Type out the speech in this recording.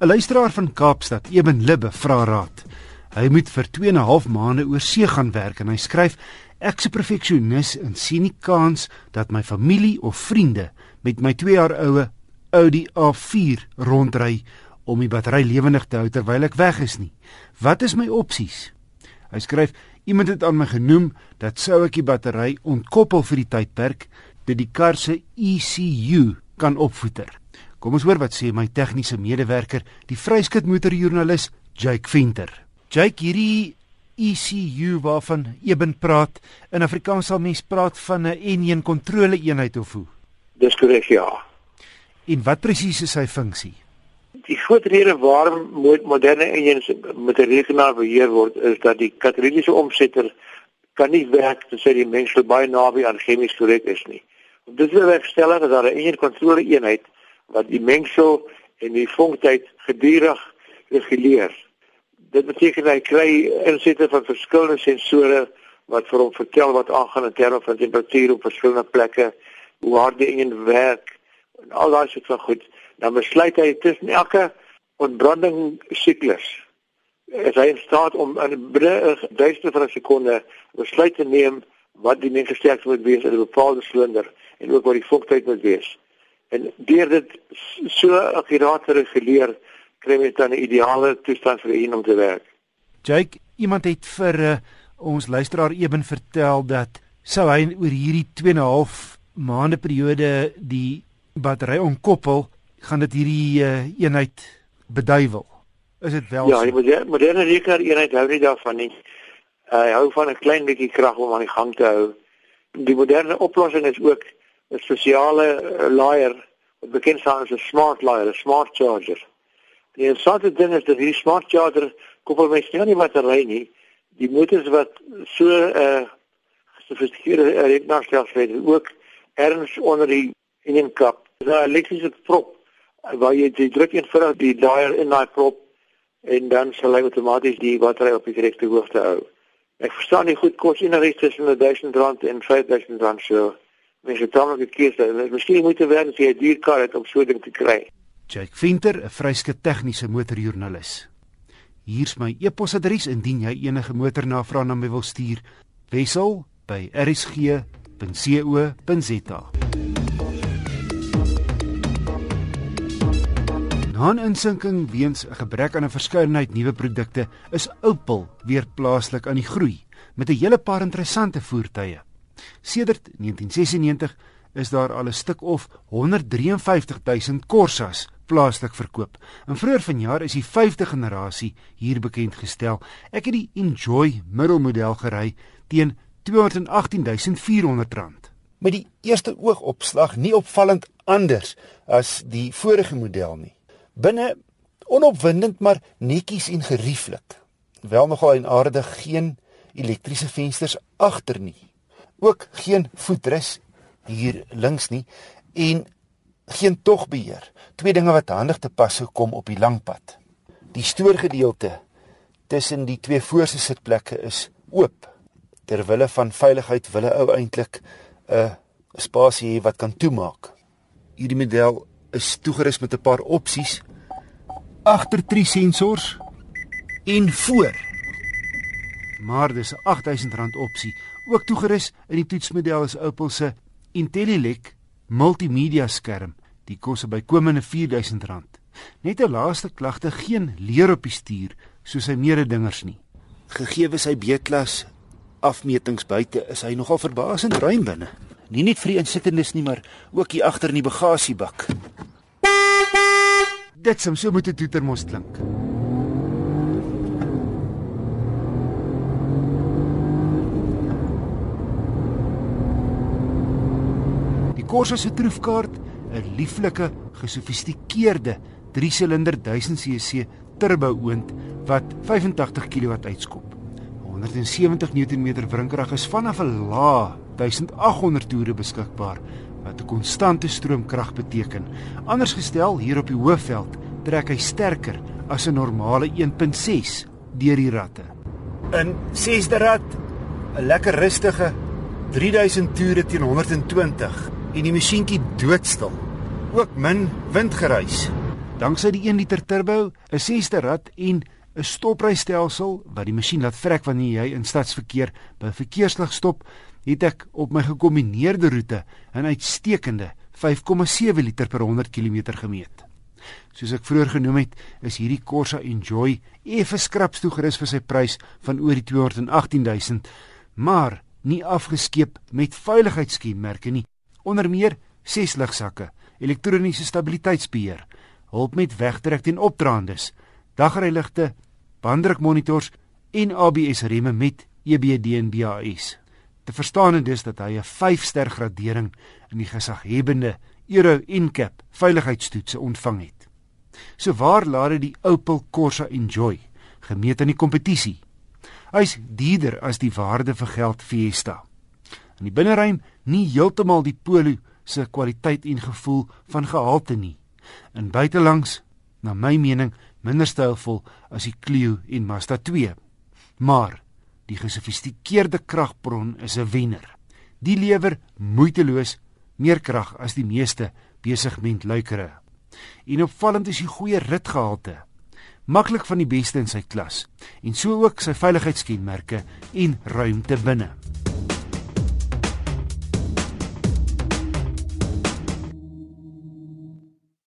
'n Luisteraar van Kaapstad, Eben Libbe, vra raad. Hy moet vir 2 en 'n half maande oor see gaan werk en hy skryf: "Ek's 'n perfeksionis en sien nie kans dat my familie of vriende met my 2 jaar oue Audi A4 rondry om die battery lewendig te hou terwyl ek weg is nie. Wat is my opsies?" Hy skryf: "Iemand het aan my genoem dat sou ek die battery ontkoppel vir die tydperk, dit die kar se ECU kan opvoeder." Kom ons hoor wat sê my tegniese medewerker, die vryskut motorjoernalis Jake Venter. Jake, hierdie ECU waarvan Eben praat, in Afrikaans sal mens praat van 'n N1 kontroleeenheid of hoe? Dis korrek, ja. En wat presies is sy funksie? Die groot rede waarom moderne engines met 'n rekenaar beheer word, is dat die katalitiese omsetter kan nie werk terwyl die mens baie naby aan chemies korrek is nie. Dit is 'n regstelling dat daar 'n engine kontroleeenheid wat die mengsel en die vonktyd gedurig reguleer. Dit beteken hy kry insette van verskillende sensore wat vir hom vertel wat aangaan in terme van temperatuur op verskillende plekke, hoe hard die engine werk en al daai soort van goed. Dan besluit hy tussen elke ontbranding siklus is hy in staat om in 'n duisende van 'n sekonde besluit te neem wat die mengsterkte moet wees in 'n bepaalde silinder en ook wat die vochtheid moet wees. En deur dit so akkuraat te reguleer, kry jy dan 'n ideale toestand vir een om te werk. Jake, iemand het vir uh, ons luisteraar eben vertel dat sou hy oor hierdie 2 en 'n half maande periode die battery onkoppel, gaan dit hierdie uh, eenheid beduiwel. Is dit wel Ja, die moderne, moderne rekenaar eenheid hou nie daarvan nie. Uh, hy hou van 'n klein bietjie krag om aan die gang te hou. Die moderne oplossing is ook 'n spesiale uh, laaier wat bekend staan as 'n smart laaier, 'n smart charger. Die interessante ding is dat hierdie smart charger koppel mens nie aan die battery nie. Die motors wat so 'n uh, gesofistikeerde rekenaarstelsel het, ook erns onder die engine kap. Dis 'n elektriese prop waar jy die druk eenvoudig die laaier in daai prop en dan sal hy outomaties die battery op die regte hoogte hou. Ek verstaan nie goed kos enigiets tussen R1000 en R5000 so mens 'n keuse. Miskien moet jy werk as jy 'n duur kar het om so 'n ding te kry. Jake Venter, 'n vryskut tegniese motorjoernalis. Hier's my e-posadres indien jy enige motornavrae na my wil stuur. Wessel by rsg.co.za. Na 'n insinking weens 'n gebrek aan 'n verskeidenheid nuwe produkte, is Opel weer plaaslik aan die groei met 'n hele paar interessante voertuie. Sedert 1996 is daar al 'n stuk of 153 000 Corsas plaaslik verkoop. En vroeër vanjaar is die 5de generasie hier bekend gestel. Ek het die Enjoy middelmodel gery teen R218.400. Met die eerste oogopslag nie opvallend anders as die vorige model nie. Binne onopwindend maar netjies en gerieflik. Wel nogal en aardig geen elektriese vensters agter nie ook geen voetrus hier links nie en geen togbeheer. Twee dinge wat handig te pas gekom op die lang pad. Die stoorgedeelte tussen die twee voorste sitplekke is oop. Ter wille van veiligheid wil 'n ou eintlik 'n spasie hê wat kan toemaak. Hierdie model is toegerus met 'n paar opsies agter drie sensors en voor. Maar dis 'n R8000 opsie Ook toegerus in die toetsmodel is Opel se IntelliLEC multimedia skerm. Die kos by komende R4000. Net 'n laaste klagte geen leer op die stuur soos sy mededingers nie. Gegeewe sy B-klas afmetings buite is hy nogal verbasend ruim binne. Nie net vir die insittendes nie, maar ook hier agter in die bagasiebak. Dit sou so moet 'n toeter mos klink. Corsa se troefkaart, 'n lieflike, gesofistikeerde 3-silinder 1000cc turbo oond wat 85 kW uitskop. 170 Nm wrinkrag is vanaf 'n lae 1800 toere beskikbaar wat 'n konstante stroomkrag beteken. Anders gestel, hier op die hoofveld trek hy sterker as 'n normale 1.6 deur die ratte. In 6de rad 'n lekker rustige 3000 toere teen 120 en die masjienkie doodstil. Ook min windgeruis. Danksy die 1 liter turbo, 'n sesde rad en 'n stoprystelsel wat die masjien laat vrek wanneer jy in stadsverkeer by verkeerslig stop, het ek op my gekombineerde roete 'n uitstekende 5,7 liter per 100 km gemeet. Soos ek vroeër genoem het, is hierdie Corsa Enjoy effe skraps toe gerus vir sy prys van oor die 218 000, maar nie afgeskeep met veiligheidskenmerke nie. Onder meer 6 ligsakke, elektroniese stabiliteitsbeheer, hulp met wegtrek teen opdraandes, dagryligte, banddrukmonitors en ABS remme met EBD en BAS. Te verstaan is dus dat hy 'n 5-ster gradering in die gesaghebende Euro NCAP veiligheidstoetse ontvang het. So waar laat dit die Opel Corsa Enjoy gemeet aan die kompetisie? Hy's duurder as die waarde vir geld Fiesta. In die binneruim nie heeltemal die Polo se kwaliteit en gevoel van gehalte nie. In buitelangs, na my mening, minder stylvol as die Clio en Mazda 2. Maar die gesofistikeerde kragbron is 'n wenner. Die lewer moeiteloos meer krag as die meeste besigmentluikere. En opvallend is die goeie ritgehalte. Maklik van die beste in sy klas en so ook sy veiligheidskenmerke en ruimte binne.